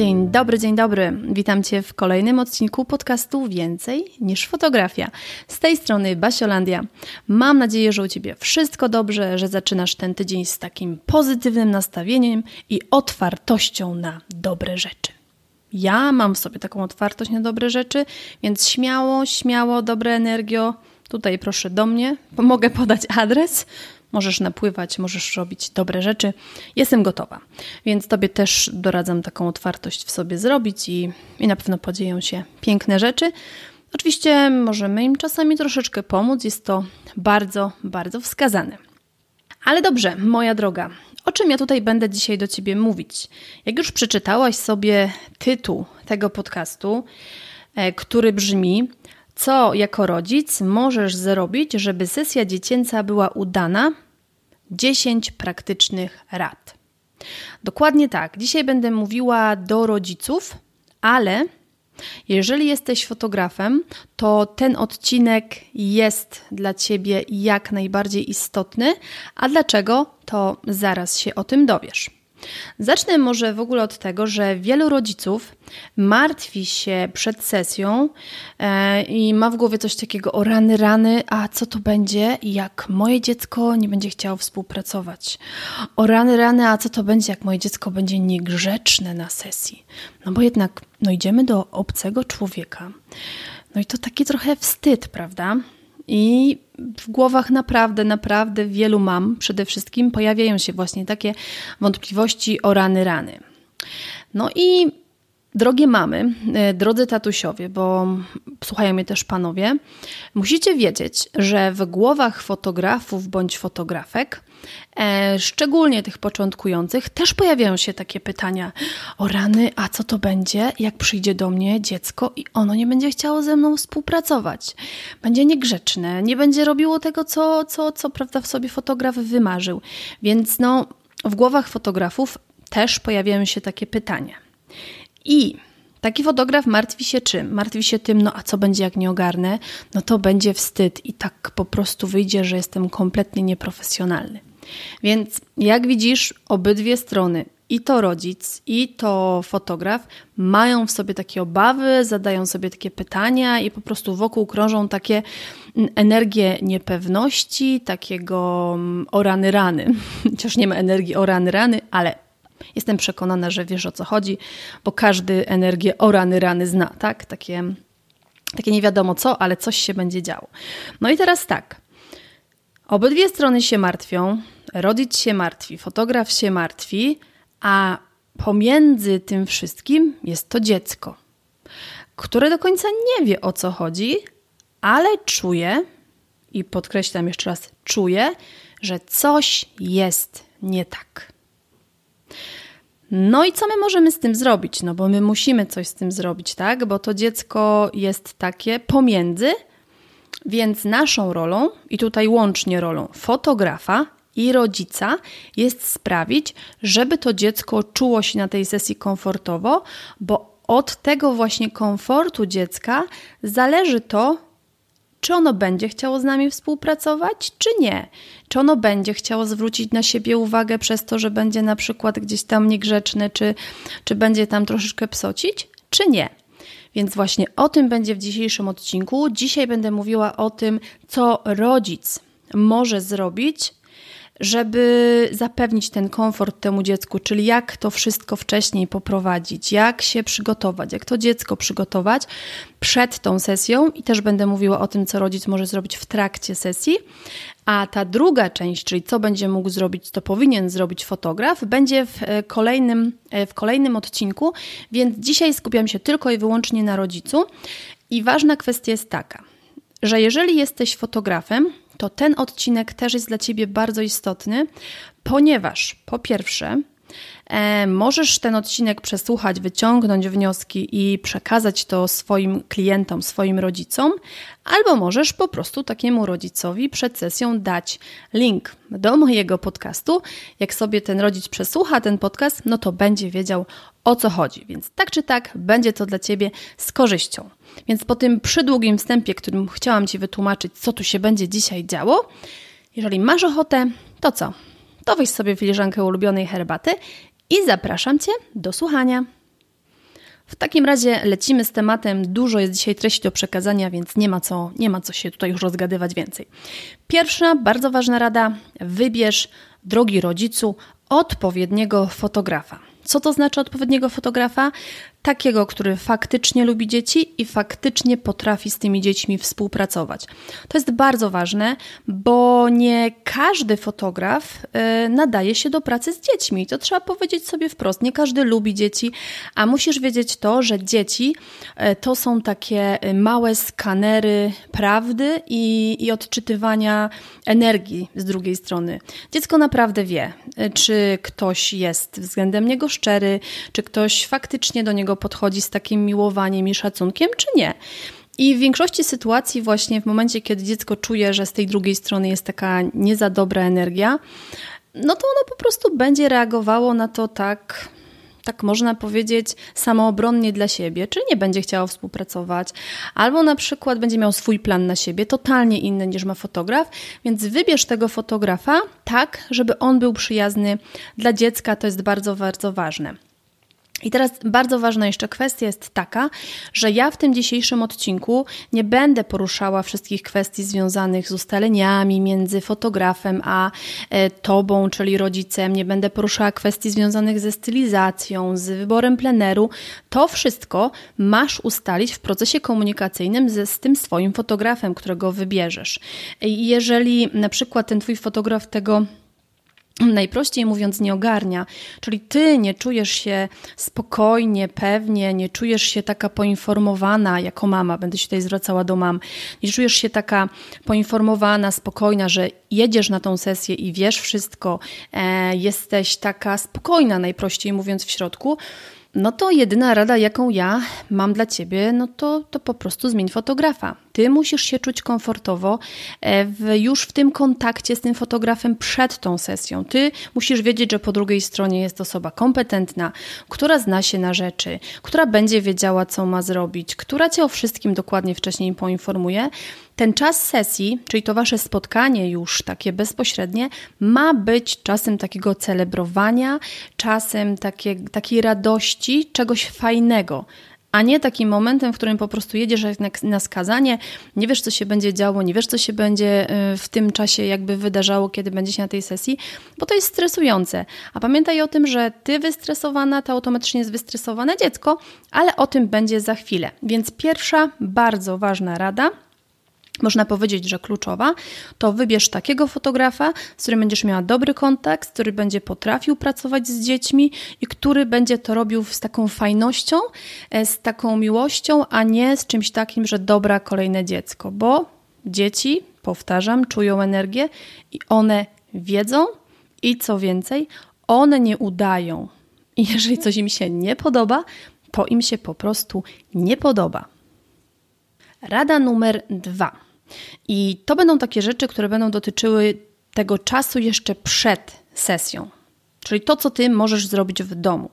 Dzień dobry, dzień dobry. Witam Cię w kolejnym odcinku podcastu Więcej niż fotografia. Z tej strony Basiolandia. Mam nadzieję, że u Ciebie wszystko dobrze, że zaczynasz ten tydzień z takim pozytywnym nastawieniem i otwartością na dobre rzeczy. Ja mam w sobie taką otwartość na dobre rzeczy, więc śmiało, śmiało, dobre energio. Tutaj proszę do mnie, pomogę podać adres Możesz napływać, możesz robić dobre rzeczy. Jestem gotowa, więc Tobie też doradzam taką otwartość w sobie zrobić i, i na pewno podzieją się piękne rzeczy. Oczywiście możemy im czasami troszeczkę pomóc, jest to bardzo, bardzo wskazane. Ale dobrze, moja droga, o czym ja tutaj będę dzisiaj do Ciebie mówić? Jak już przeczytałaś sobie tytuł tego podcastu, e, który brzmi co jako rodzic możesz zrobić, żeby sesja dziecięca była udana? 10 praktycznych rad. Dokładnie tak. Dzisiaj będę mówiła do rodziców, ale jeżeli jesteś fotografem, to ten odcinek jest dla Ciebie jak najbardziej istotny. A dlaczego? To zaraz się o tym dowiesz. Zacznę może w ogóle od tego, że wielu rodziców martwi się przed sesją e, i ma w głowie coś takiego o rany, rany, a co to będzie, jak moje dziecko nie będzie chciało współpracować? O rany, rany, a co to będzie, jak moje dziecko będzie niegrzeczne na sesji? No bo jednak, no idziemy do obcego człowieka. No i to taki trochę wstyd, prawda? I w głowach naprawdę, naprawdę wielu mam przede wszystkim pojawiają się właśnie takie wątpliwości o rany, rany. No i Drogie mamy, e, drodzy tatusiowie, bo słuchają mnie też panowie, musicie wiedzieć, że w głowach fotografów bądź fotografek, szczególnie tych początkujących, też pojawiają się takie pytania: o rany, a co to będzie, jak przyjdzie do mnie dziecko i ono nie będzie chciało ze mną współpracować? Będzie niegrzeczne, nie będzie robiło tego, co, co, co prawda w sobie fotograf wymarzył. Więc no, w głowach fotografów też pojawiają się takie pytania. I taki fotograf martwi się czym? Martwi się tym, no a co będzie jak nie ogarnę? No to będzie wstyd i tak po prostu wyjdzie, że jestem kompletnie nieprofesjonalny. Więc jak widzisz, obydwie strony, i to rodzic, i to fotograf, mają w sobie takie obawy, zadają sobie takie pytania i po prostu wokół krążą takie mm, energie niepewności, takiego mm, orany rany. Chociaż nie ma energii orany rany, ale Jestem przekonana, że wiesz o co chodzi, bo każdy energię o rany, rany zna, tak? Takie, takie nie wiadomo co, ale coś się będzie działo. No i teraz tak. Obydwie strony się martwią, rodzic się martwi, fotograf się martwi, a pomiędzy tym wszystkim jest to dziecko, które do końca nie wie o co chodzi, ale czuje, i podkreślam jeszcze raz, czuje, że coś jest nie tak. No i co my możemy z tym zrobić? No bo my musimy coś z tym zrobić, tak? Bo to dziecko jest takie pomiędzy, więc naszą rolą, i tutaj łącznie rolą fotografa i rodzica, jest sprawić, żeby to dziecko czuło się na tej sesji komfortowo, bo od tego właśnie komfortu dziecka zależy to, czy ono będzie chciało z nami współpracować, czy nie. Czy ono będzie chciało zwrócić na siebie uwagę przez to, że będzie na przykład gdzieś tam niegrzeczny, czy, czy będzie tam troszeczkę psocić, czy nie. Więc właśnie o tym będzie w dzisiejszym odcinku. Dzisiaj będę mówiła o tym, co rodzic może zrobić, żeby zapewnić ten komfort temu dziecku, czyli jak to wszystko wcześniej poprowadzić, jak się przygotować, jak to dziecko przygotować przed tą sesją i też będę mówiła o tym, co rodzic może zrobić w trakcie sesji. A ta druga część, czyli co będzie mógł zrobić, co powinien zrobić fotograf, będzie w e, kolejnym, e, w kolejnym odcinku, więc dzisiaj skupiam się tylko i wyłącznie na rodzicu. I ważna kwestia jest taka, że jeżeli jesteś fotografem, to ten odcinek też jest dla Ciebie bardzo istotny, ponieważ po pierwsze, możesz ten odcinek przesłuchać, wyciągnąć wnioski i przekazać to swoim klientom, swoim rodzicom, albo możesz po prostu takiemu rodzicowi przed sesją dać link do mojego podcastu. Jak sobie ten rodzic przesłucha ten podcast, no to będzie wiedział o co chodzi. Więc tak czy tak, będzie to dla Ciebie z korzyścią. Więc po tym przydługim wstępie, którym chciałam Ci wytłumaczyć, co tu się będzie dzisiaj działo, jeżeli masz ochotę, to co? To weź sobie filiżankę ulubionej herbaty i zapraszam Cię do słuchania. W takim razie lecimy z tematem. Dużo jest dzisiaj treści do przekazania, więc nie ma co, nie ma co się tutaj już rozgadywać więcej. Pierwsza, bardzo ważna rada: wybierz, drogi rodzicu, odpowiedniego fotografa. Co to znaczy odpowiedniego fotografa? Takiego, który faktycznie lubi dzieci i faktycznie potrafi z tymi dziećmi współpracować. To jest bardzo ważne, bo nie każdy fotograf y, nadaje się do pracy z dziećmi. To trzeba powiedzieć sobie wprost. Nie każdy lubi dzieci, a musisz wiedzieć to, że dzieci y, to są takie małe skanery prawdy i, i odczytywania energii z drugiej strony. Dziecko naprawdę wie, y, czy ktoś jest względem niego szczery, czy ktoś faktycznie do niego podchodzi z takim miłowaniem i szacunkiem, czy nie. I w większości sytuacji, właśnie w momencie, kiedy dziecko czuje, że z tej drugiej strony jest taka nie za dobra energia, no to ono po prostu będzie reagowało na to tak, tak można powiedzieć, samoobronnie dla siebie, czyli nie będzie chciało współpracować, albo na przykład będzie miał swój plan na siebie, totalnie inny niż ma fotograf, więc wybierz tego fotografa tak, żeby on był przyjazny dla dziecka, to jest bardzo, bardzo ważne. I teraz bardzo ważna jeszcze kwestia jest taka, że ja w tym dzisiejszym odcinku nie będę poruszała wszystkich kwestii związanych z ustaleniami między fotografem a e, tobą, czyli rodzicem, nie będę poruszała kwestii związanych ze stylizacją, z wyborem pleneru. To wszystko masz ustalić w procesie komunikacyjnym ze, z tym swoim fotografem, którego wybierzesz. Jeżeli na przykład ten twój fotograf tego najprościej mówiąc, nie ogarnia. Czyli ty nie czujesz się spokojnie, pewnie, nie czujesz się taka poinformowana jako mama, będę się tutaj zwracała do mam, nie czujesz się taka poinformowana, spokojna, że jedziesz na tą sesję i wiesz wszystko, e, jesteś taka spokojna, najprościej mówiąc, w środku no to jedyna rada, jaką ja mam dla ciebie, no to, to po prostu zmień fotografa. Ty musisz się czuć komfortowo e, w, już w tym kontakcie z tym fotografem przed tą sesją. Ty musisz wiedzieć, że po drugiej stronie jest osoba kompetentna, która zna się na rzeczy, która będzie wiedziała, co ma zrobić, która cię o wszystkim dokładnie wcześniej poinformuje. Ten czas sesji, czyli to wasze spotkanie już takie bezpośrednie, ma być czasem takiego celebrowania, czasem takie, takiej radości, czegoś fajnego a nie takim momentem, w którym po prostu jedziesz na skazanie, nie wiesz, co się będzie działo, nie wiesz, co się będzie y, w tym czasie jakby wydarzało, kiedy będziesz na tej sesji, bo to jest stresujące. A pamiętaj o tym, że ty wystresowana, to automatycznie jest wystresowane dziecko, ale o tym będzie za chwilę. Więc pierwsza bardzo ważna rada – można powiedzieć, że kluczowa, to wybierz takiego fotografa, z którym będziesz miała dobry kontakt, który będzie potrafił pracować z dziećmi i który będzie to robił z taką fajnością, e, z taką miłością, a nie z czymś takim, że dobra kolejne dziecko, bo dzieci, powtarzam, czują energię i one wiedzą i co więcej, one nie udają. I jeżeli coś im się nie podoba, to im się po prostu nie podoba. Rada numer dwa i to będą takie rzeczy, które będą dotyczyły tego czasu jeszcze przed sesją, czyli to, co ty możesz zrobić w domu.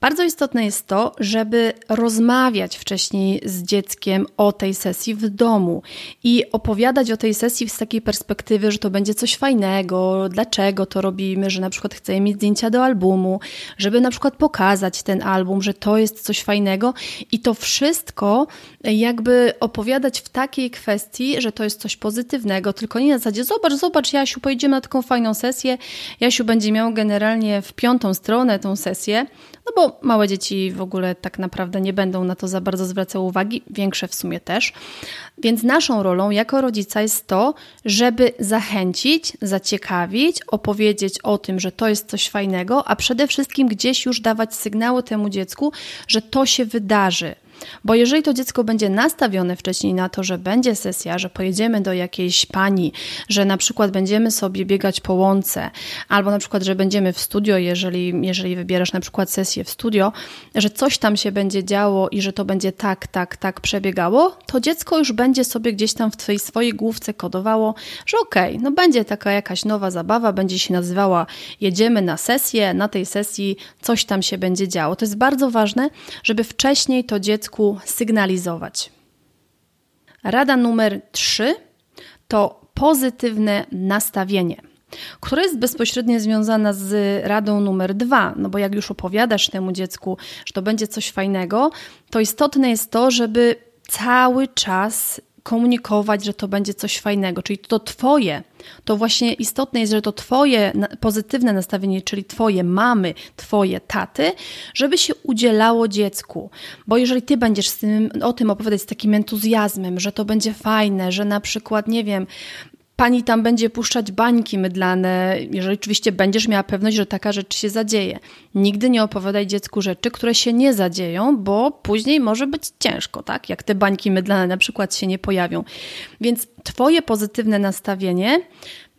Bardzo istotne jest to, żeby rozmawiać wcześniej z dzieckiem o tej sesji w domu i opowiadać o tej sesji z takiej perspektywy, że to będzie coś fajnego, dlaczego to robimy, że na przykład chcemy mieć zdjęcia do albumu, żeby na przykład pokazać ten album, że to jest coś fajnego i to wszystko jakby opowiadać w takiej kwestii, że to jest coś pozytywnego, tylko nie na zasadzie zobacz, zobacz Jasiu, pojedziemy na taką fajną sesję, Jasiu będzie miał generalnie w piątą stronę tą sesję, no bo małe dzieci w ogóle tak naprawdę nie będą na to za bardzo zwracały uwagi, większe w sumie też. Więc naszą rolą jako rodzica jest to, żeby zachęcić, zaciekawić, opowiedzieć o tym, że to jest coś fajnego, a przede wszystkim gdzieś już dawać sygnały temu dziecku, że to się wydarzy. Bo jeżeli to dziecko będzie nastawione wcześniej na to, że będzie sesja, że pojedziemy do jakiejś pani, że na przykład będziemy sobie biegać po łące, albo na przykład, że będziemy w studio, jeżeli, jeżeli wybierasz na przykład sesję w studio, że coś tam się będzie działo i że to będzie tak, tak, tak przebiegało, to dziecko już będzie sobie gdzieś tam w twojej swojej główce kodowało, że okej, okay, no będzie taka jakaś nowa zabawa, będzie się nazywała jedziemy na sesję, na tej sesji coś tam się będzie działo. To jest bardzo ważne, żeby wcześniej to dziecko dziecku sygnalizować. Rada numer 3 to pozytywne nastawienie która jest bezpośrednio związana z radą numer dwa, no bo jak już opowiadasz temu dziecku, że to będzie coś fajnego, to istotne jest to, żeby cały czas komunikować, że to będzie coś fajnego, czyli to Twoje, to właśnie istotne jest, że to Twoje pozytywne nastawienie, czyli Twoje mamy, Twoje taty, żeby się udzielało dziecku. Bo jeżeli Ty będziesz tym, o tym opowiadać z takim entuzjazmem, że to będzie fajne, że na przykład, nie wiem, pani tam będzie puszczać bańki mydlane, jeżeli oczywiście będziesz miała pewność, że taka rzecz się zadzieje. Nigdy nie opowiadaj dziecku rzeczy, które się nie zadzieją, bo później może być ciężko, tak? Jak te bańki mydlane na przykład się nie pojawią. Więc Twoje pozytywne nastawienie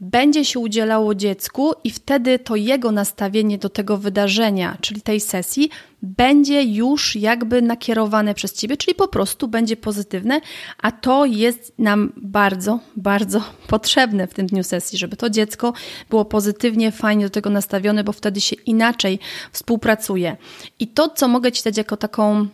będzie się udzielało dziecku i wtedy to jego nastawienie do tego wydarzenia, czyli tej sesji, będzie już jakby nakierowane przez ciebie, czyli po prostu będzie pozytywne, a to jest nam bardzo, bardzo potrzebne w tym dniu sesji, żeby to dziecko było pozytywnie, fajnie do tego nastawione, bo wtedy się inaczej współpracuje. I to, co mogę Ci dać jako taką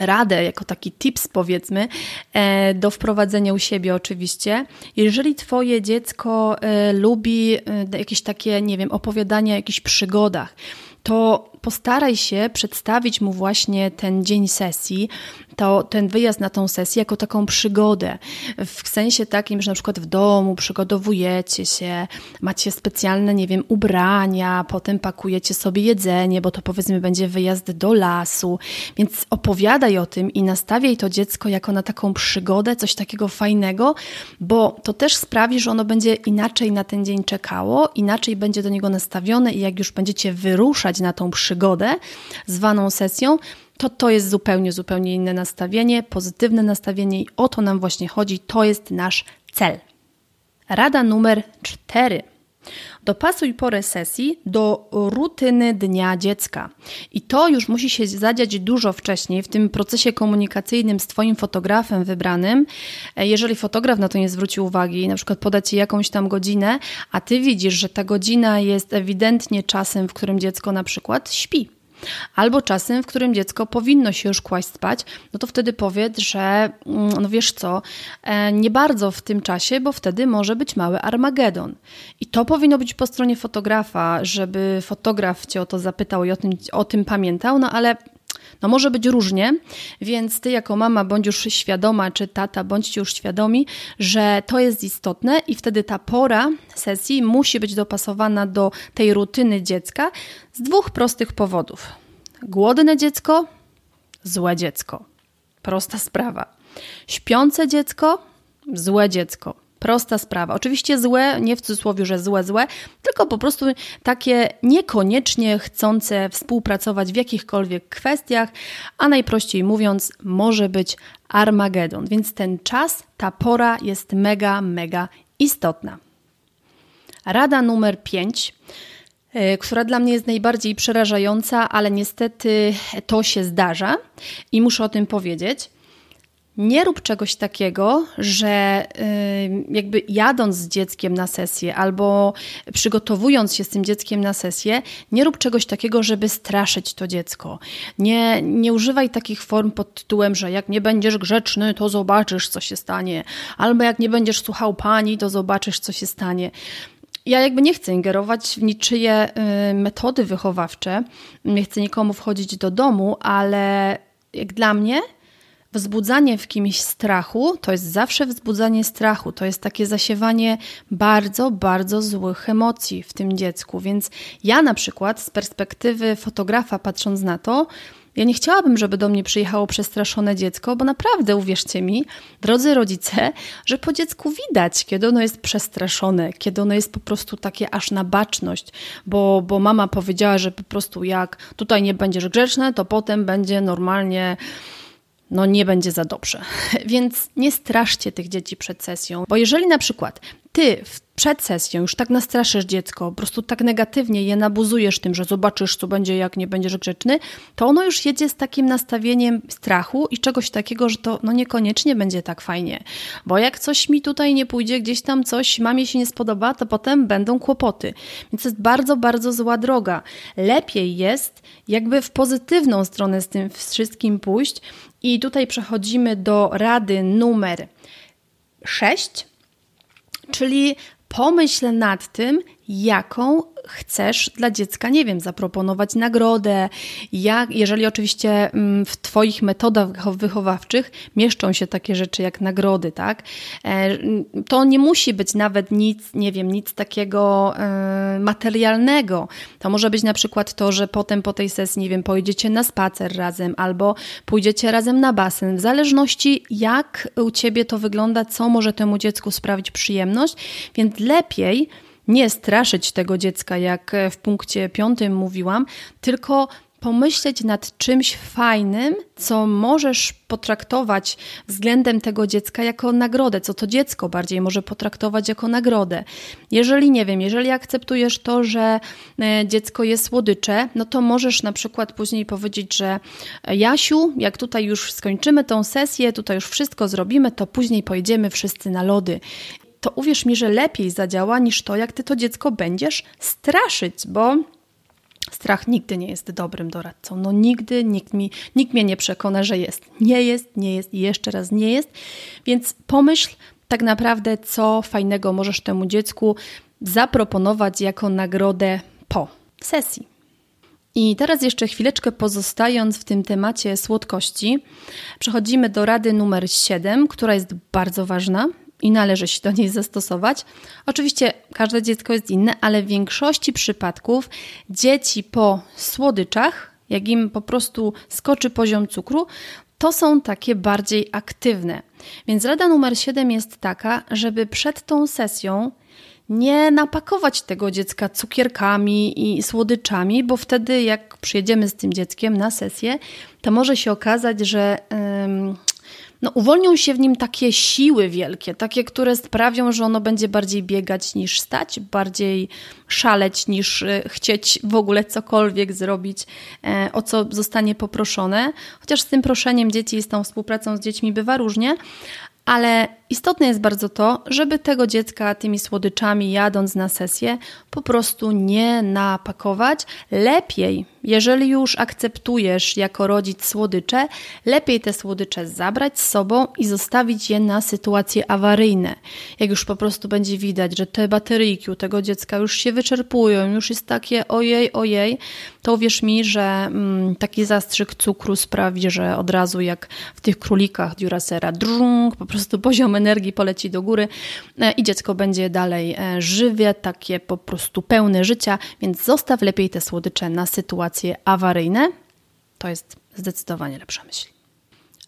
radę, jako taki tips powiedzmy, e, do wprowadzenia u siebie oczywiście. Jeżeli Twoje dziecko e, lubi e, jakieś takie, nie wiem, opowiadania o jakichś przygodach, to postaraj się przedstawić mu właśnie ten dzień sesji, to, ten wyjazd na tą sesję jako taką przygodę. W sensie takim, że na przykład w domu przygotowujecie się, macie specjalne, nie wiem, ubrania, potem pakujecie sobie jedzenie, bo to powiedzmy będzie wyjazd do lasu. Więc opowiadaj o tym i nastawiaj to dziecko jako na taką przygodę, coś takiego fajnego, bo to też sprawi, że ono będzie inaczej na ten dzień czekało, inaczej będzie do niego nastawione i jak już będziecie wyruszać na tą przygodę zwaną sesją, to to jest zupełnie, zupełnie inne nastawienie, pozytywne nastawienie i o to nam właśnie chodzi. To jest nasz cel. Rada numer cztery. Dopasuj porę sesji do rutyny dnia dziecka. I to już musi się zadziać dużo wcześniej w tym procesie komunikacyjnym z Twoim fotografem wybranym. E, jeżeli fotograf na to nie zwróci uwagi, na przykład poda Ci jakąś tam godzinę, a Ty widzisz, że ta godzina jest ewidentnie czasem, w którym dziecko na przykład śpi albo czasem, w którym dziecko powinno się już kłaść spać, no to wtedy powiedz, że mm, no wiesz co, e, nie bardzo w tym czasie, bo wtedy może być mały Armagedon. I to powinno być po stronie fotografa, żeby fotograf cię o to zapytał i o tym, o tym pamiętał, no ale no może być różnie, więc ty jako mama bądź już świadoma, czy tata bądźcie już świadomi, że to jest istotne i wtedy ta pora sesji musi być dopasowana do tej rutyny dziecka z dwóch prostych powodów. Głodne dziecko, złe dziecko. Prosta sprawa. Śpiące dziecko, złe dziecko. Prosta sprawa. Oczywiście złe, nie w cudzysłowie, że złe, złe, tylko po prostu takie niekoniecznie chcące współpracować w jakichkolwiek kwestiach, a najprościej mówiąc, może być Armagedon. Więc ten czas, ta pora jest mega, mega istotna. Rada numer 5 e, która dla mnie jest najbardziej przerażająca, ale niestety to się zdarza i muszę o tym powiedzieć. Nie rób czegoś takiego, że jakby jadąc z dzieckiem na sesję albo przygotowując się z tym dzieckiem na sesję, nie rób czegoś takiego, żeby straszyć to dziecko. Nie, nie używaj takich form pod tytułem, że jak nie będziesz grzeczny, to zobaczysz, co się stanie, albo jak nie będziesz słuchał pani, to zobaczysz, co się stanie. Ja jakby nie chcę ingerować w niczyje metody wychowawcze, nie chcę nikomu wchodzić do domu, ale jak dla mnie wzbudzanie w kimś strachu to jest zawsze wzbudzanie strachu. To jest takie zasiewanie bardzo, bardzo złych emocji w tym dziecku. Więc ja na przykład z perspektywy fotografa, patrząc na to, ja nie chciałabym, żeby do mnie przyjechało przestraszone dziecko, bo naprawdę uwierzcie mi, drodzy rodzice, że po dziecku widać, kiedy ono jest przestraszone, kiedy ono jest po prostu takie aż na baczność, bo, bo mama powiedziała, że po prostu jak tutaj nie będziesz grzeczne, to potem będzie normalnie no nie będzie za dobrze. Więc nie straszcie tych dzieci przed sesją, bo jeżeli na przykład ty przed sesją już tak nastraszysz dziecko, po prostu tak negatywnie je nabuzujesz tym, że zobaczysz, co będzie, jak nie będziesz grzeczny, to ono już jedzie z takim nastawieniem strachu i czegoś takiego, że to no niekoniecznie będzie tak fajnie. Bo jak coś mi tutaj nie pójdzie, gdzieś tam coś mamie się nie spodoba, to potem będą kłopoty. Więc to jest bardzo, bardzo zła droga. Lepiej jest jakby w pozytywną stronę z tym wszystkim pójść i tutaj przechodzimy do rady numer 6, czyli pomyśl nad tym, jaką chcesz dla dziecka, nie wiem, zaproponować nagrodę, jak, jeżeli oczywiście mm, w Twoich metodach wychowawczych mieszczą się takie rzeczy jak nagrody, tak? E, to nie musi być nawet nic, nie wiem, nic takiego e, materialnego. To może być na przykład to, że potem po tej sesji, nie wiem, pojedziecie na spacer razem albo pójdziecie razem na basen, w zależności jak u Ciebie to wygląda, co może temu dziecku sprawić przyjemność, więc lepiej nie straszyć tego dziecka, jak w punkcie piątym mówiłam, tylko pomyśleć nad czymś fajnym, co możesz potraktować względem tego dziecka jako nagrodę, co to dziecko bardziej może potraktować jako nagrodę. Jeżeli nie wiem, jeżeli akceptujesz to, że e, dziecko jest słodycze, no to możesz na przykład później powiedzieć, że e, Jasiu, jak tutaj już skończymy tą sesję, tutaj już wszystko zrobimy, to później pojedziemy wszyscy na lody to uwierz mi, że lepiej zadziała niż to, jak ty to dziecko będziesz straszyć, bo strach nigdy nie jest dobrym doradcą. No nigdy nikt, mi, nikt mnie nie przekona, że jest. Nie jest, nie jest i jeszcze raz nie jest. Więc pomyśl tak naprawdę, co fajnego możesz temu dziecku zaproponować jako nagrodę po sesji. I teraz jeszcze chwileczkę pozostając w tym temacie słodkości, przechodzimy do rady numer 7, która jest bardzo ważna i należy się do niej zastosować. Oczywiście każde dziecko jest inne, ale w większości przypadków dzieci po słodyczach, jak im po prostu skoczy poziom cukru, to są takie bardziej aktywne. Więc rada numer 7 jest taka, żeby przed tą sesją nie napakować tego dziecka cukierkami i słodyczami, bo wtedy, jak przyjedziemy z tym dzieckiem na sesję, to może się okazać, że no, uwolnią się w nim takie siły wielkie, takie, które sprawią, że ono będzie bardziej biegać niż stać, bardziej szaleć niż e, chcieć w ogóle cokolwiek zrobić, e, o co zostanie poproszone. Chociaż z tym proszeniem dzieci i z tą współpracą z dziećmi bywa różnie, ale istotne jest bardzo to, żeby tego dziecka tymi słodyczami jadąc na sesję po prostu nie napakować. Lepiej jeżeli już akceptujesz jako rodzic słodycze, lepiej te słodycze zabrać z sobą i zostawić je na sytuacje awaryjne. Jak już po prostu będzie widać, że te bateryjki u tego dziecka już się wyczerpują, już jest takie ojej, ojej, to wierz mi, że mm, taki zastrzyk cukru sprawi, że od razu jak w tych królikach Duracera, drung, po prostu poziom energii poleci do góry e, i dziecko będzie dalej e, żywe, takie po prostu pełne życia, więc zostaw lepiej te słodycze na sytuacje awaryjne, to jest zdecydowanie lepsza myśl.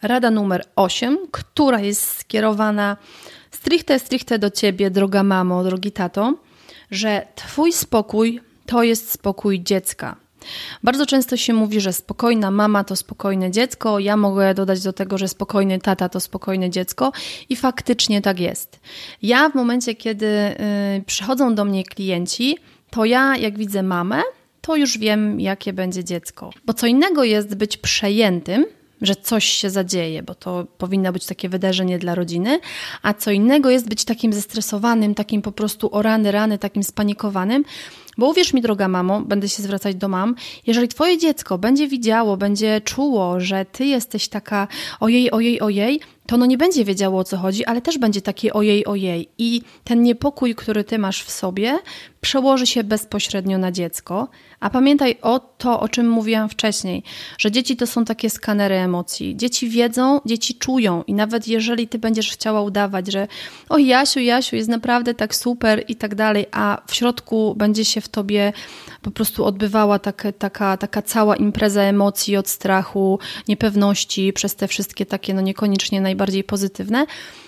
Rada numer 8, która jest skierowana stricte, stricte do ciebie, droga mamo, drogi tato, że twój spokój to jest spokój dziecka. Bardzo często się mówi, że spokojna mama to spokojne dziecko. Ja mogę dodać do tego, że spokojny tata to spokojne dziecko, i faktycznie tak jest. Ja w momencie, kiedy y, przychodzą do mnie klienci, to ja, jak widzę mamę, to już wiem, jakie będzie dziecko. Bo co innego jest być przejętym że coś się zadzieje, bo to powinno być takie wydarzenie dla rodziny, a co innego jest być takim zestresowanym, takim po prostu o rany, rany, takim spanikowanym, bo uwierz mi, droga mamo, będę się zwracać do mam, jeżeli twoje dziecko będzie widziało, będzie czuło, że ty jesteś taka ojej, ojej, ojej, to ono nie będzie wiedziało o co chodzi, ale też będzie takie ojej, ojej. I ten niepokój, który ty masz w sobie, przełoży się bezpośrednio na dziecko. A pamiętaj o to, o czym mówiłam wcześniej, że dzieci to są takie skanery emocji. Dzieci wiedzą, dzieci czują i nawet jeżeli ty będziesz chciała udawać, że o Jasiu, Jasiu jest naprawdę tak super i tak dalej, a w środku będzie się w tobie po prostu odbywała taka, taka, taka cała impreza emocji od strachu, niepewności, przez te wszystkie takie no niekoniecznie najbardziej pozytywne,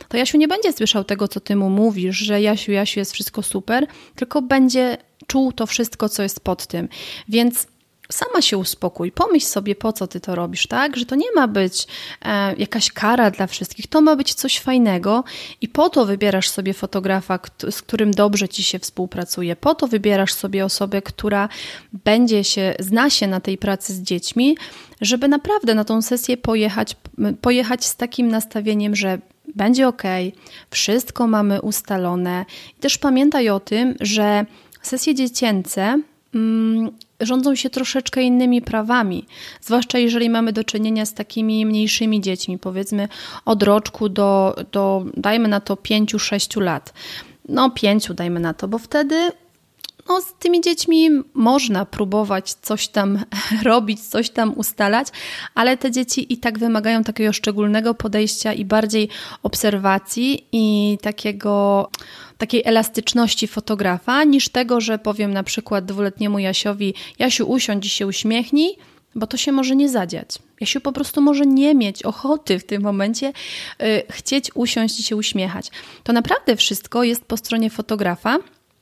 to Jasiu nie będzie słyszał tego, co ty mu mówisz, że Jasiu, Jasiu jest wszystko super, tylko będzie czuł to wszystko, co jest pod tym. Więc sama się uspokój, pomyśl sobie, po co ty to robisz, tak? Że to nie ma być e, jakaś kara dla wszystkich, to ma być coś fajnego i po to wybierasz sobie fotografa, z którym dobrze ci się współpracuje, po to wybierasz sobie osobę, która będzie się, zna się na tej pracy z dziećmi, żeby naprawdę na tą sesję pojechać, pojechać z takim nastawieniem, że będzie ok, wszystko mamy ustalone. I też pamiętaj o tym, że sesje dziecięce mm, rządzą się troszeczkę innymi prawami, zwłaszcza jeżeli mamy do czynienia z takimi mniejszymi dziećmi, powiedzmy od roczku do, do dajmy na to 5-6 lat. No, pięciu dajmy na to, bo wtedy no, z tymi dziećmi można próbować coś tam robić, coś tam ustalać, ale te dzieci i tak wymagają takiego szczególnego podejścia i bardziej obserwacji i takiego takiej elastyczności fotografa, niż tego, że powiem na przykład dwuletniemu Jasiowi: Jasiu, usiądź i się uśmiechnij, bo to się może nie zadziać. Jasiu po prostu może nie mieć ochoty w tym momencie yy, chcieć usiąść i się uśmiechać. To naprawdę wszystko jest po stronie fotografa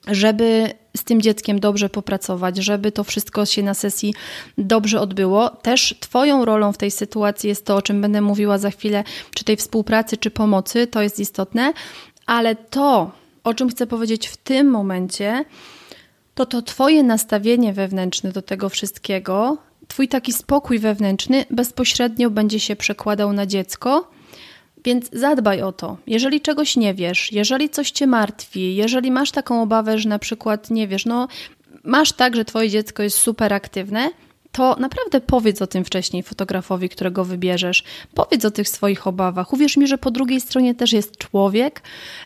żeby z tym dzieckiem dobrze popracować, żeby to wszystko się na sesji dobrze odbyło. Też Twoją rolą w tej sytuacji jest to, o czym będę mówiła za chwilę, czy tej współpracy, czy pomocy, to jest istotne, ale to, o czym chcę powiedzieć w tym momencie, to to Twoje nastawienie wewnętrzne do tego wszystkiego, Twój taki spokój wewnętrzny bezpośrednio będzie się przekładał na dziecko więc zadbaj o to. Jeżeli czegoś nie wiesz, jeżeli coś cię martwi, jeżeli masz taką obawę, że na przykład nie wiesz, no masz tak, że twoje dziecko jest super aktywne, to naprawdę powiedz o tym wcześniej fotografowi, którego wybierzesz. Powiedz o tych swoich obawach. Uwierz mi, że po drugiej stronie też jest człowiek,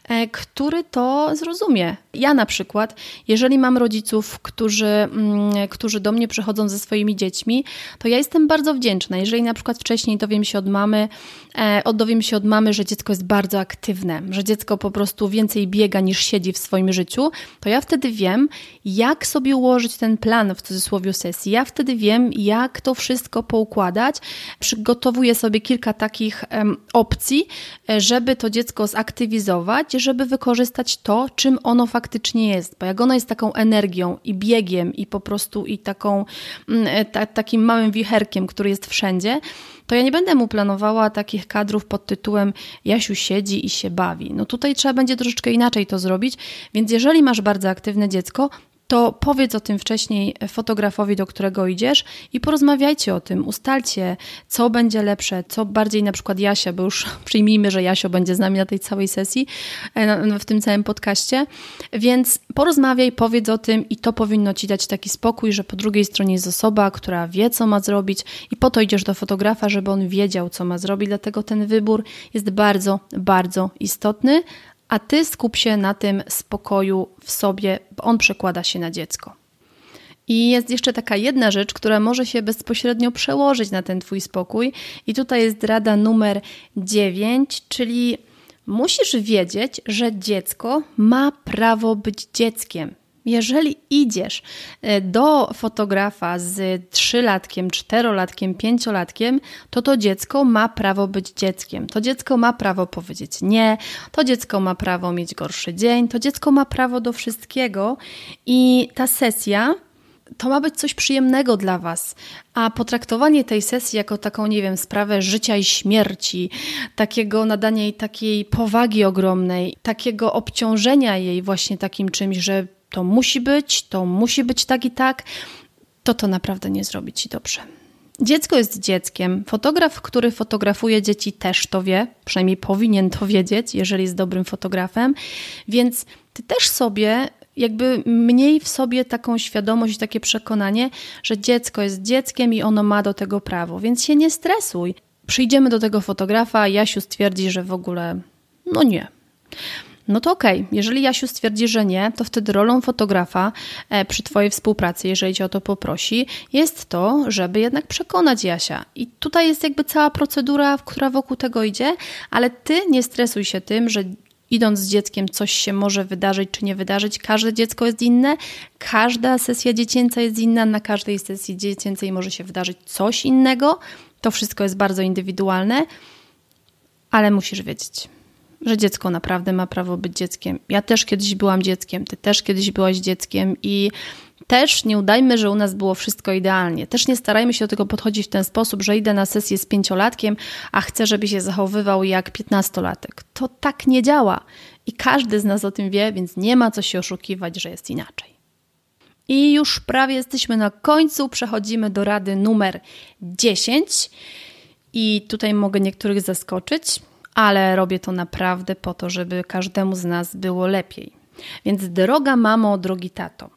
e, który to zrozumie. Ja na przykład, jeżeli mam rodziców, którzy, mm, którzy do mnie przychodzą ze swoimi dziećmi, to ja jestem bardzo wdzięczna. Jeżeli na przykład wcześniej dowiem się od mamy, e, dowiem się od mamy, że dziecko jest bardzo aktywne, że dziecko po prostu więcej biega niż siedzi w swoim życiu, to ja wtedy wiem, jak sobie ułożyć ten plan w cudzysłowie sesji. Ja wtedy wiem, wiem, jak to wszystko poukładać. Przygotowuję sobie kilka takich opcji, e, żeby to dziecko zaktywizować, żeby wykorzystać to, czym ono faktycznie jest. Bo jak ono jest taką energią i biegiem, i po prostu i taką, mm, e, ta, takim małym wicherkiem, który jest wszędzie, to ja nie będę mu planowała takich kadrów pod tytułem Jasiu siedzi i się bawi. No tutaj trzeba będzie troszeczkę inaczej to zrobić, więc jeżeli masz bardzo aktywne dziecko, to powiedz o tym wcześniej fotografowi, do którego idziesz i porozmawiajcie o tym, ustalcie, co będzie lepsze, co bardziej na przykład Jasia, bo już przyjmijmy, że Jasio będzie z nami na tej całej sesji, e, w tym całym podcaście, więc porozmawiaj, powiedz o tym i to powinno Ci dać taki spokój, że po drugiej stronie jest osoba, która wie, co ma zrobić i po to idziesz do fotografa, żeby on wiedział, co ma zrobić, dlatego ten wybór jest bardzo, bardzo istotny, a ty skup się na tym spokoju w sobie, bo on przekłada się na dziecko. I jest jeszcze taka jedna rzecz, która może się bezpośrednio przełożyć na ten Twój spokój, i tutaj jest rada numer 9, czyli musisz wiedzieć, że dziecko ma prawo być dzieckiem. Jeżeli idziesz e, do fotografa z trzylatkiem, czterolatkiem, pięciolatkiem, to to dziecko ma prawo być dzieckiem. To dziecko ma prawo powiedzieć nie, to dziecko ma prawo mieć gorszy dzień, to dziecko ma prawo do wszystkiego i ta sesja to ma być coś przyjemnego dla Was, a potraktowanie tej sesji jako taką, nie wiem, sprawę życia i śmierci, takiego nadania jej takiej powagi ogromnej, takiego obciążenia jej właśnie takim czymś, że to musi być, to musi być tak i tak, to to naprawdę nie zrobi ci dobrze. Dziecko jest dzieckiem. Fotograf, który fotografuje dzieci, też to wie, przynajmniej powinien to wiedzieć, jeżeli jest dobrym fotografem. Więc ty też sobie jakby mniej w sobie taką świadomość, takie przekonanie, że dziecko jest dzieckiem i ono ma do tego prawo, więc się nie stresuj. Przyjdziemy do tego fotografa, Jasiu stwierdzi, że w ogóle no nie. No to okej, okay. jeżeli Jasiu stwierdzi, że nie, to wtedy rolą fotografa e, przy Twojej współpracy, jeżeli Cię o to poprosi, jest to, żeby jednak przekonać Jasia. I tutaj jest jakby cała procedura, która wokół tego idzie, ale Ty nie stresuj się tym, że idąc z dzieckiem coś się może wydarzyć czy nie wydarzyć. Każde dziecko jest inne, każda sesja dziecięca jest inna, na każdej sesji dziecięcej może się wydarzyć coś innego. To wszystko jest bardzo indywidualne, ale musisz wiedzieć, że dziecko naprawdę ma prawo być dzieckiem. Ja też kiedyś byłam dzieckiem, ty też kiedyś byłaś dzieckiem i też nie udajmy, że u nas było wszystko idealnie. Też nie starajmy się do tego podchodzić w ten sposób, że idę na sesję z pięciolatkiem, a chcę, żeby się zachowywał jak piętnastolatek. To tak nie działa. I każdy z nas o tym wie, więc nie ma co się oszukiwać, że jest inaczej. I już prawie jesteśmy na końcu. Przechodzimy do rady numer 10. I tutaj mogę niektórych zaskoczyć, ale robię to naprawdę po to, żeby każdemu z nas było lepiej. Więc droga mamo, drogi tato,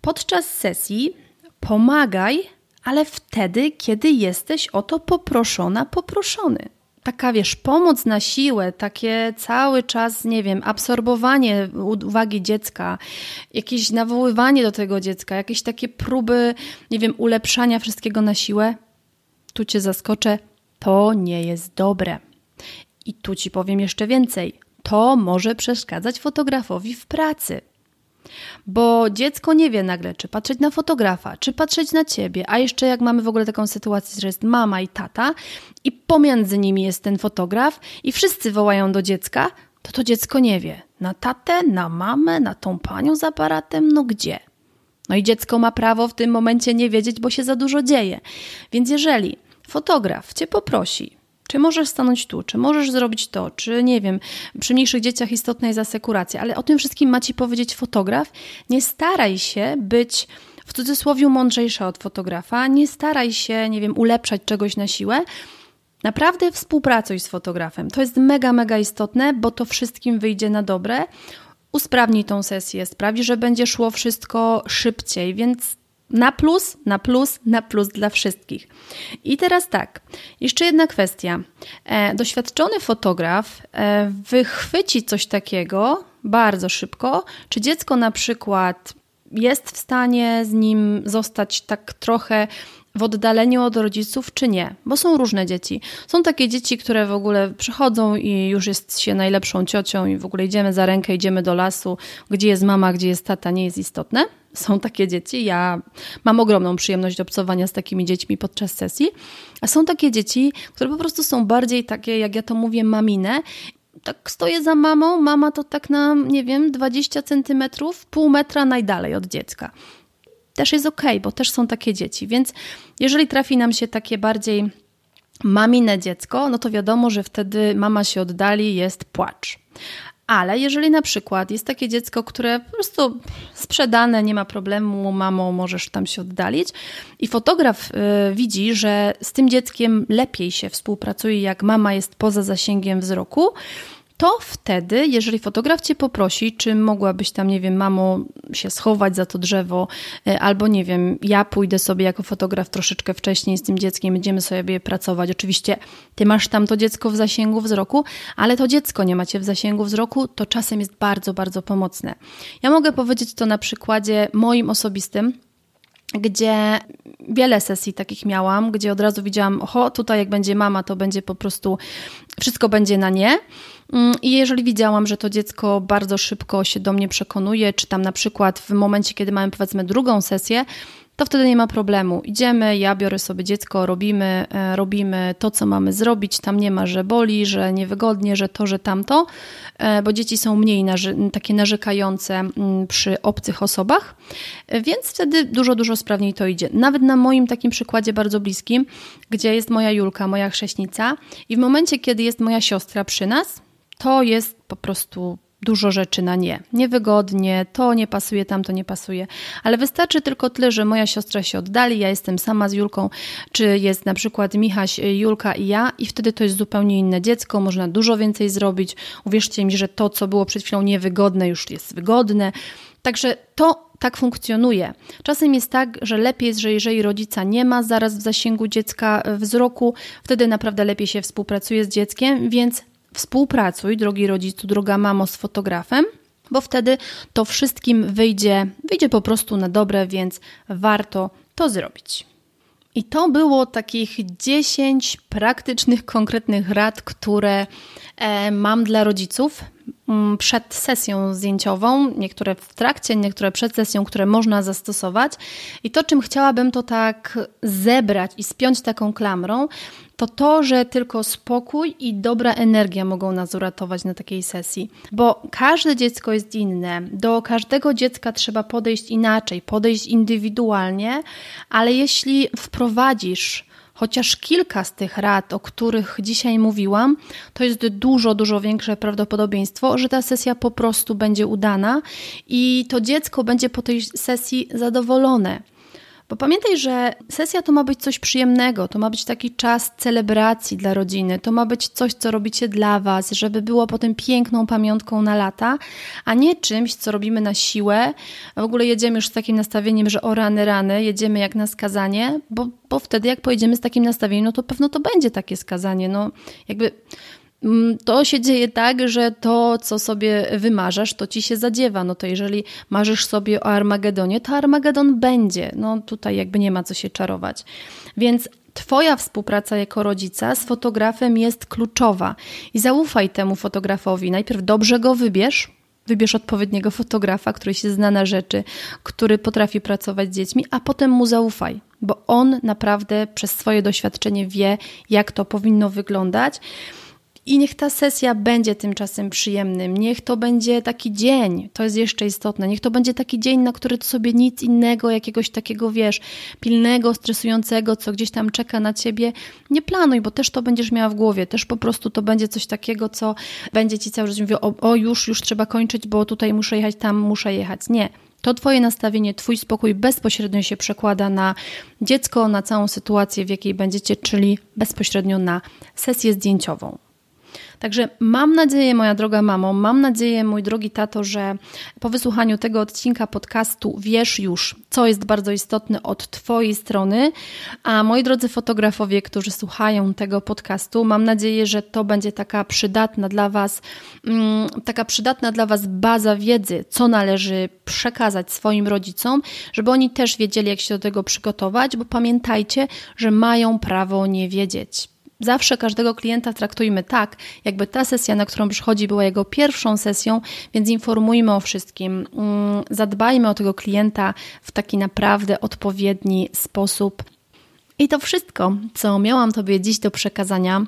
podczas sesji pomagaj, ale wtedy, kiedy jesteś o to poproszona, poproszony. Taka, wiesz, pomoc na siłę, takie cały czas, nie wiem, absorbowanie uwagi dziecka, jakieś nawoływanie do tego dziecka, jakieś takie próby, nie wiem, ulepszania wszystkiego na siłę, tu cię zaskoczę, to nie jest dobre. I tu ci powiem jeszcze więcej. To może przeszkadzać fotografowi w pracy. Bo dziecko nie wie nagle, czy patrzeć na fotografa, czy patrzeć na ciebie, a jeszcze jak mamy w ogóle taką sytuację, że jest mama i tata, i pomiędzy nimi jest ten fotograf, i wszyscy wołają do dziecka, to to dziecko nie wie. Na tatę, na mamę, na tą panią z aparatem, no gdzie? No i dziecko ma prawo w tym momencie nie wiedzieć, bo się za dużo dzieje. Więc jeżeli fotograf cię poprosi, czy możesz stanąć tu, czy możesz zrobić to, czy nie wiem, przy mniejszych dzieciach istotna jest asekuracja, ale o tym wszystkim ma ci powiedzieć fotograf. Nie staraj się być w cudzysłowie mądrzejsza od fotografa, nie staraj się, nie wiem, ulepszać czegoś na siłę. Naprawdę współpracuj z fotografem. To jest mega, mega istotne, bo to wszystkim wyjdzie na dobre. Usprawnij tą sesję, sprawi, że będzie szło wszystko szybciej, więc na plus, na plus, na plus dla wszystkich. I teraz tak, jeszcze jedna kwestia. E, doświadczony fotograf e, wychwyci coś takiego bardzo szybko, czy dziecko na przykład jest w stanie z nim zostać tak trochę w oddaleniu od rodziców, czy nie, bo są różne dzieci. Są takie dzieci, które w ogóle przychodzą i już jest się najlepszą ciocią i w ogóle idziemy za rękę, idziemy do lasu, gdzie jest mama, gdzie jest tata, nie jest istotne. Są takie dzieci. Ja mam ogromną przyjemność obcowania z takimi dziećmi podczas sesji. A są takie dzieci, które po prostu są bardziej takie, jak ja to mówię, mamine tak stoję za mamą, mama to tak na, nie wiem, 20 centymetrów, pół metra najdalej od dziecka. Też jest ok, bo też są takie dzieci. Więc jeżeli trafi nam się takie bardziej mamine dziecko, no to wiadomo, że wtedy mama się oddali, jest płacz. Ale jeżeli na przykład jest takie dziecko, które po prostu sprzedane, nie ma problemu, mamo, możesz tam się oddalić, i fotograf y, widzi, że z tym dzieckiem lepiej się współpracuje, jak mama jest poza zasięgiem wzroku, to wtedy, jeżeli fotograf cię poprosi, czy mogłabyś tam, nie wiem, mamo, się schować za to drzewo, e, albo nie wiem, ja pójdę sobie jako fotograf troszeczkę wcześniej z tym dzieckiem, będziemy sobie pracować. Oczywiście ty masz tam to dziecko w zasięgu wzroku, ale to dziecko nie macie w zasięgu wzroku, to czasem jest bardzo, bardzo pomocne. Ja mogę powiedzieć to na przykładzie moim osobistym gdzie wiele sesji takich miałam, gdzie od razu widziałam, oho, tutaj jak będzie mama, to będzie po prostu, wszystko będzie na nie. Mm, I jeżeli widziałam, że to dziecko bardzo szybko się do mnie przekonuje, czy tam na przykład w momencie, kiedy mamy powiedzmy drugą sesję, to wtedy nie ma problemu. Idziemy, ja biorę sobie dziecko, robimy, e, robimy to, co mamy zrobić. Tam nie ma, że boli, że niewygodnie, że to, że tamto, e, bo dzieci są mniej narzy takie narzekające mm, przy obcych osobach, e, więc wtedy dużo, dużo sprawniej to idzie. Nawet na moim takim przykładzie bardzo bliskim, gdzie jest moja Julka, moja chrześnica, i w momencie, kiedy jest moja siostra przy nas, to jest po prostu dużo rzeczy na nie. Niewygodnie, to nie pasuje, tam to nie pasuje. Ale wystarczy tylko tyle, że moja siostra się oddali, ja jestem sama z Julką, czy jest na przykład Michaś, Julka i ja i wtedy to jest zupełnie inne dziecko, można dużo więcej zrobić. Uwierzcie mi, że to, co było przed chwilą niewygodne, już jest wygodne. Także to tak funkcjonuje. Czasem jest tak, że lepiej jest, że jeżeli rodzica nie ma zaraz w zasięgu dziecka wzroku, wtedy naprawdę lepiej się współpracuje z dzieckiem, więc współpracuj, drogi rodzicu, droga mamo, z fotografem, bo wtedy to wszystkim wyjdzie, wyjdzie po prostu na dobre, więc warto to zrobić. I to było takich 10 praktycznych, konkretnych rad, które e, mam dla rodziców. Mm, przed sesją zdjęciową, niektóre w trakcie, niektóre przed sesją, które można zastosować. I to, czym chciałabym to tak zebrać i spiąć taką klamrą, to to, że tylko spokój i dobra energia mogą nas uratować na takiej sesji, bo każde dziecko jest inne, do każdego dziecka trzeba podejść inaczej, podejść indywidualnie, ale jeśli wprowadzisz chociaż kilka z tych rad, o których dzisiaj mówiłam, to jest dużo, dużo większe prawdopodobieństwo, że ta sesja po prostu będzie udana i to dziecko będzie po tej sesji zadowolone. Bo pamiętaj, że sesja to ma być coś przyjemnego, to ma być taki czas celebracji dla rodziny, to ma być coś, co robicie dla Was, żeby było potem piękną pamiątką na lata, a nie czymś, co robimy na siłę. W ogóle jedziemy już z takim nastawieniem, że o rany, rany, jedziemy jak na skazanie, bo, bo wtedy jak pojedziemy z takim nastawieniem, no to pewno to będzie takie skazanie. No jakby to się dzieje tak, że to, co sobie wymarzasz, to ci się zadziewa. No to jeżeli marzysz sobie o Armagedonie, to Armagedon będzie. No tutaj jakby nie ma co się czarować. Więc Twoja współpraca jako rodzica z fotografem jest kluczowa i zaufaj temu fotografowi. Najpierw dobrze go wybierz, wybierz odpowiedniego fotografa, który się zna na rzeczy, który potrafi pracować z dziećmi, a potem mu zaufaj, bo on naprawdę przez swoje doświadczenie wie, jak to powinno wyglądać. I niech ta sesja będzie tymczasem przyjemnym, niech to będzie taki dzień, to jest jeszcze istotne, niech to będzie taki dzień, na który ty sobie nic innego, jakiegoś takiego, wiesz, pilnego, stresującego, co gdzieś tam czeka na ciebie, nie planuj, bo też to będziesz miała w głowie, też po prostu to będzie coś takiego, co będzie ci cały czas mówiło, o, o już, już trzeba kończyć, bo tutaj muszę jechać, tam muszę jechać. Nie, to Twoje nastawienie, Twój spokój bezpośrednio się przekłada na dziecko, na całą sytuację, w jakiej będziecie, czyli bezpośrednio na sesję zdjęciową. Także mam nadzieję, moja droga mamo, mam nadzieję, mój drogi tato, że po wysłuchaniu tego odcinka podcastu wiesz już, co jest bardzo istotne od Twojej strony. A moi drodzy fotografowie, którzy słuchają tego podcastu, mam nadzieję, że to będzie taka przydatna dla Was, mm, taka przydatna dla Was baza wiedzy, co należy przekazać swoim rodzicom, żeby oni też wiedzieli, jak się do tego przygotować, bo pamiętajcie, że mają prawo nie wiedzieć. Zawsze każdego klienta traktujmy tak, jakby ta sesja, na którą przychodzi, była jego pierwszą sesją, więc informujmy o wszystkim. Mm, zadbajmy o tego klienta w taki naprawdę odpowiedni sposób. I to wszystko, co miałam Tobie dziś do przekazania.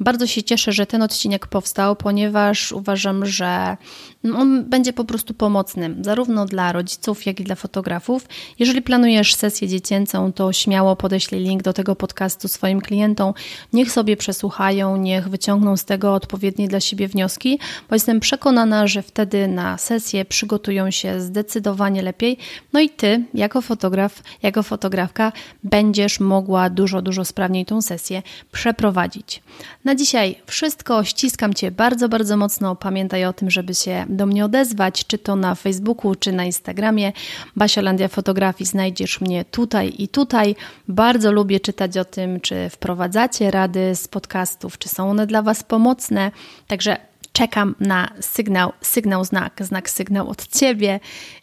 Bardzo się cieszę, że ten odcinek powstał, ponieważ uważam, że on będzie po prostu pomocny, zarówno dla rodziców, jak i dla fotografów. Jeżeli planujesz sesję dziecięcą, to śmiało podeślij link do tego podcastu swoim klientom. Niech sobie przesłuchają, niech wyciągną z tego odpowiednie dla siebie wnioski, bo jestem przekonana, że wtedy na sesję przygotują się zdecydowanie lepiej. No i Ty, jako fotograf, jako fotografka, będziesz mogła dużo, dużo sprawniej tą sesję przeprowadzić. Na dzisiaj wszystko. Ściskam Cię bardzo, bardzo mocno. Pamiętaj o tym, żeby się do mnie odezwać, czy to na Facebooku, czy na Instagramie. Basiolandia Fotografii znajdziesz mnie tutaj i tutaj. Bardzo lubię czytać o tym, czy wprowadzacie rady z podcastów, czy są one dla Was pomocne. Także czekam na sygnał, sygnał, znak, znak, sygnał od Ciebie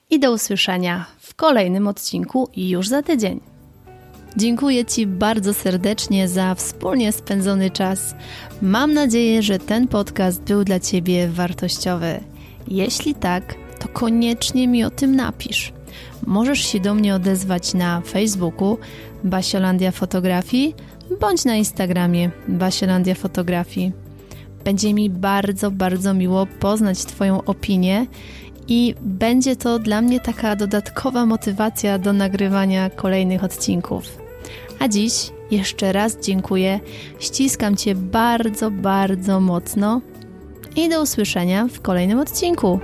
i do usłyszenia w kolejnym odcinku już za tydzień. Dziękuję Ci bardzo serdecznie za wspólnie spędzony czas. Mam nadzieję, że ten podcast był dla Ciebie wartościowy. Jeśli tak, to koniecznie mi o tym napisz. Możesz się do mnie odezwać na Facebooku Basiolandia Fotografii bądź na Instagramie Basiolandia Fotografii. Będzie mi bardzo, bardzo miło poznać Twoją opinię i będzie to dla mnie taka dodatkowa motywacja do nagrywania kolejnych odcinków. A dziś jeszcze raz dziękuję, ściskam Cię bardzo, bardzo mocno i do usłyszenia w kolejnym odcinku.